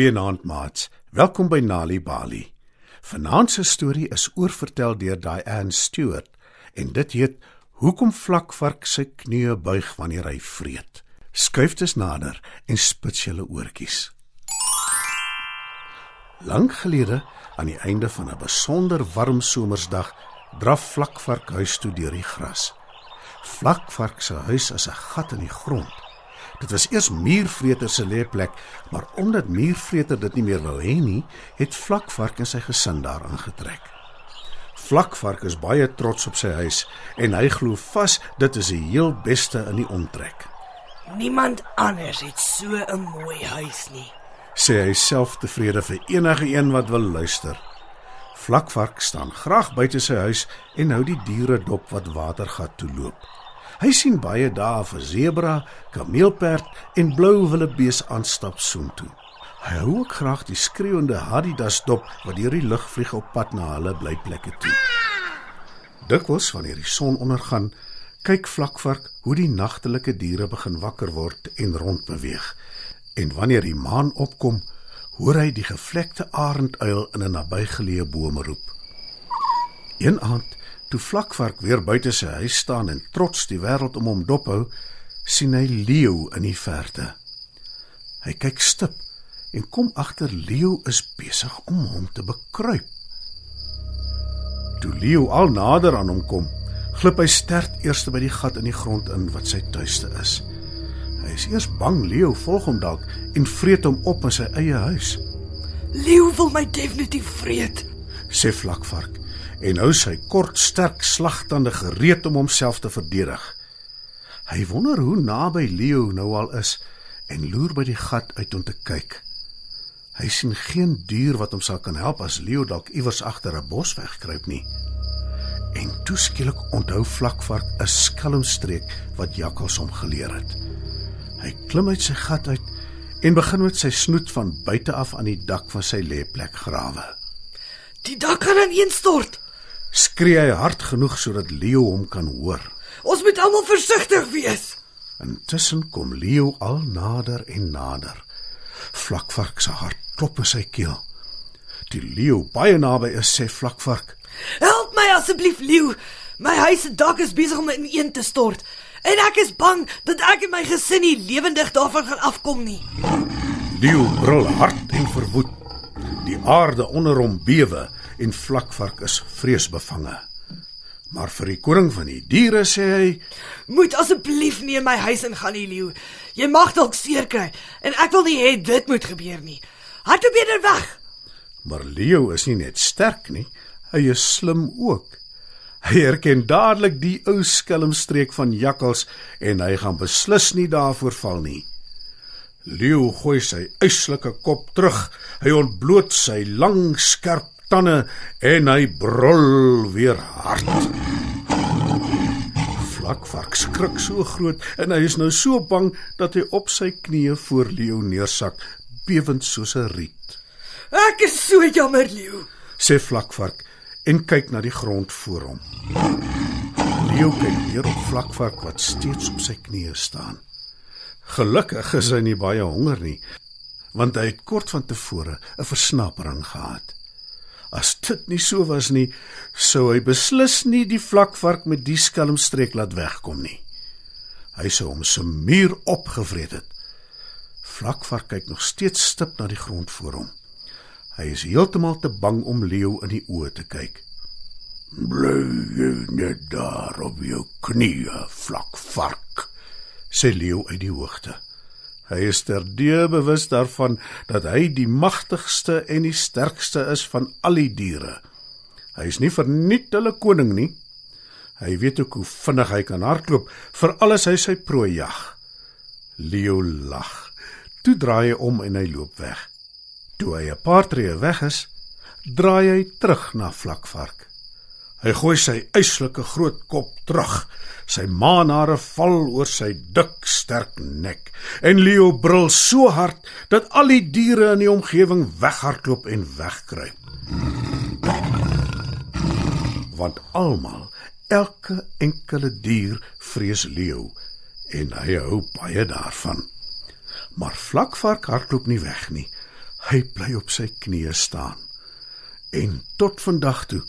Goeienaand maats. Welkom by Nali Bali. Vanaand se storie is oorvertel deur Diane Stewart en dit heet Hoekom vlakvark sy knieë buig wanneer hy vreet. Skuif dus nader en spits julle oortjies. Lank gelede, aan die einde van 'n besonder warm somersdag, draf vlakvark huis toe deur die gras. Vlakvark se huis is 'n gat in die grond. Dit was eers muurvreter se lêplek, maar omdat muurvreter dit nie meer wou hê nie, het Vlakvark en sy gesin daar aangetrek. Vlakvark is baie trots op sy huis en hy glo vas dit is die heel beste in die omtrek. Niemand anders het so 'n mooi huis nie. Sê hy self tevrede vir enige een wat wil luister. Vlakvark staan graag buite sy huis en hou die diere dop wat watergat toe loop. Hy sien baie dae vir sebra, kameelperd en blou wildebees aanstap soontoe. Hy hou ook graag die skreeuende Adidas dop wat deur die lug vlieg op pad na hulle blyplekke toe. Dikwels wanneer die son ondergaan, kyk vlakvark hoe die nagtelike diere begin wakker word en rondbeweeg. En wanneer die maan opkom, hoor hy die gevlekte arenduil in 'n nabygeleë boom roep. Een aand Toe Vlakvark weer buite sy huis staan en trots die wêreld om hom dophou, sien hy leeu in die verte. Hy kyk stip en kom agter leeu is besig om hom te bekruip. Toe leeu al nader aan hom kom, glip hy sterk eers by die gat in die grond in wat sy tuiste is. Hy is eers bang leeu volg hom dalk en vreet hom op in sy eie huis. Leeu wil my definitief vreet, sê Vlakvark en hou sy kort sterk slagtande gereed om homself te verdedig. Hy wonder hoe naby Leo nou al is en loer by die gat uit om te kyk. Hy sien geen dier wat hom sal kan help as Leo dalk iewers agter 'n bos wegkruip nie. En toeskielik onthou vlakvark 'n skelmstreek wat jakkals hom geleer het. Hy klim uit sy gat uit en begin met sy snoet van buite af aan die dak van sy lêplek grawe. Die dak kan ineenstort skree hy hard genoeg sodat Leo hom kan hoor. Ons moet almal versigtig wees. Intussen kom Leo al nader en nader. Vlakvark se hart klop in sy keel. Die leeu baie naby is, sê Vlakvark: "Help my asseblief, leeu. My huis se dak is besig om ineen te stort en ek is bang dat ek en my gesin nie lewendig daarvan gaan afkom nie." Leeu brul hard en verwoed. Die aarde onder hom bewe en vlakvark is vreesbevange. Maar vir die koning van die diere sê hy: "Moet asseblief nie in my huis ingaan nie, leeu. Jy mag dalk seer kry en ek wil nie hê dit moet gebeur nie. Hardloop eerder weg." Maar leeu is nie net sterk nie, hy is slim ook. Hy herken dadelik die ou skelmstreek van jakkals en hy gaan beslis nie daarvoor val nie. Leeu gooi sy uitslike kop terug. Hy ontbloot sy lang skerp tande en hy brul weer hard. Vlakvark skrik so groot en hy is nou so bang dat hy op sy knieë voor Leo neersak, bewend soos 'n riet. Ek is so jammer, Leo, sê Vlakvark en kyk na die grond voor hom. Leo kyk weer op Vlakvark wat steeds op sy knieë staan. Gelukkig is hy nie baie honger nie, want hy het kort van tevore 'n versnapering gehad. As dit nie so was nie, sou hy beslis nie die vlakvark met die skelmstreek laat wegkom nie. Hy sou hom se muur opgevreet het. Vlakvark kyk nog steeds stip na die grond voor hom. Hy is heeltemal te bang om leeu in die oë te kyk. "Bly jy net daar op jou knieë, vlakvark," sê leeu uit die hoogte. Hy is terdee bewus daarvan dat hy die magtigste en die sterkste is van al die diere. Hy is nie verniet hulle koning nie. Hy weet ook hoe vinnig hy kan hardloop vir alles hy sy prooi jag. Leo lag. Toe draai hy om en hy loop weg. Toe hy 'n paar tree weg is, draai hy terug na Vlakvark. Hy gooi sy eislike groot kop terug. Sy maanhare val oor sy dik, sterk nek. En Leo brul so hard dat al die diere in die omgewing weghardloop en wegkruip. Want almal, elke enkele dier vrees Leo en hy hou baie daarvan. Maar Vlakvark hardloop nie weg nie. Hy bly op sy knieë staan. En tot vandag toe,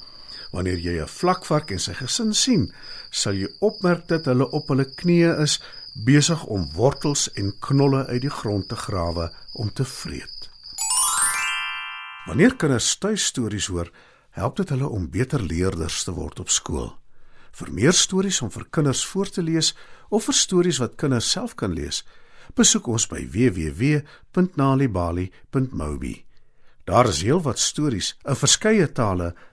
wanneer jy 'n vlakvark en sy gesin sien, sal jy opmerk dat hulle op hulle knieë is, besig om wortels en knolle uit die grond te grawe om te vreet. Wanneer kinders tuistories hoor, help dit hulle om beter leerders te word op skool. Vir meer stories om vir kinders voor te lees of vir stories wat kinders self kan lees, besoek ons by www.nalibali.mobi. Daar is heelwat stories in verskeie tale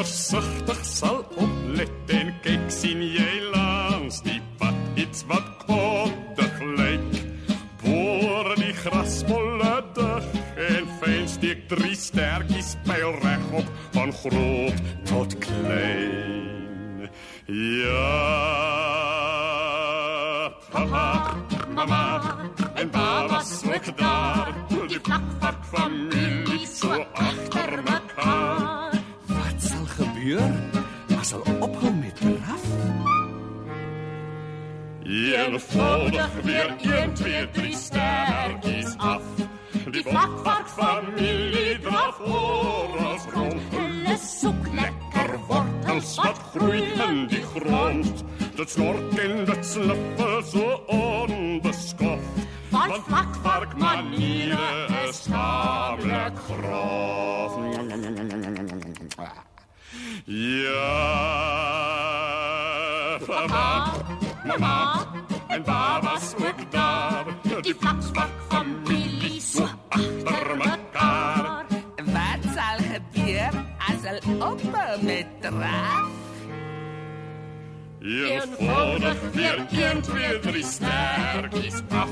Versigtig sal oplet en kyk sien jy langs die pad iets wat koddig lyk. Boor die grasbolle dig en fyn steek drie stertjies pyl regop van groot tot klein. Ja. Papa, mama, en baba swik daar, die plakpak familie sal gebeur? As hulle ophou met draf? Eenvoudig weer 1, 2, 3 sterkies af. Die vakvark familie draf oor ons rond. Hulle soek Lekker wortels wat groei in die grond. Dit snork en dit sniffel so onbeskoft. Van Want vakvark maniere is tamelijk grof. Ja, papa, mama en baba's ook daar. Die vlaksvak familie so achter mekaar. Wat sal gebeur as hulle ophou met draf? Eenvoudig weer 1, 2, 3 sterkies af.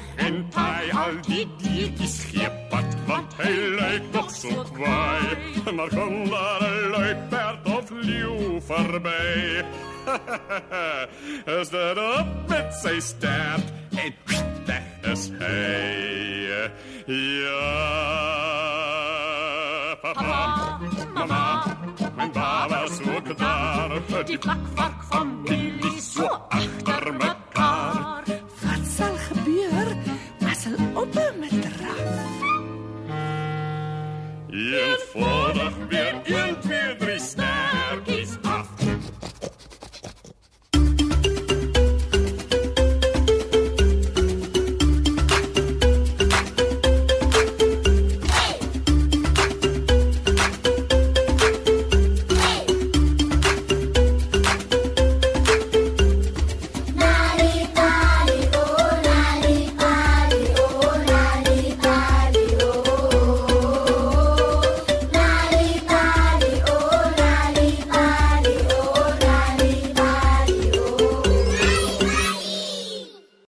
Moedig en taai al die diertjies geepad, want hy lyk nog so kwaai. Maar kom daar 'n luiperd of leeu verby. is dit op met sy stert en weg is hy. Ja, papa, mama, mijn baba's ook daar, die plakvark familie so achter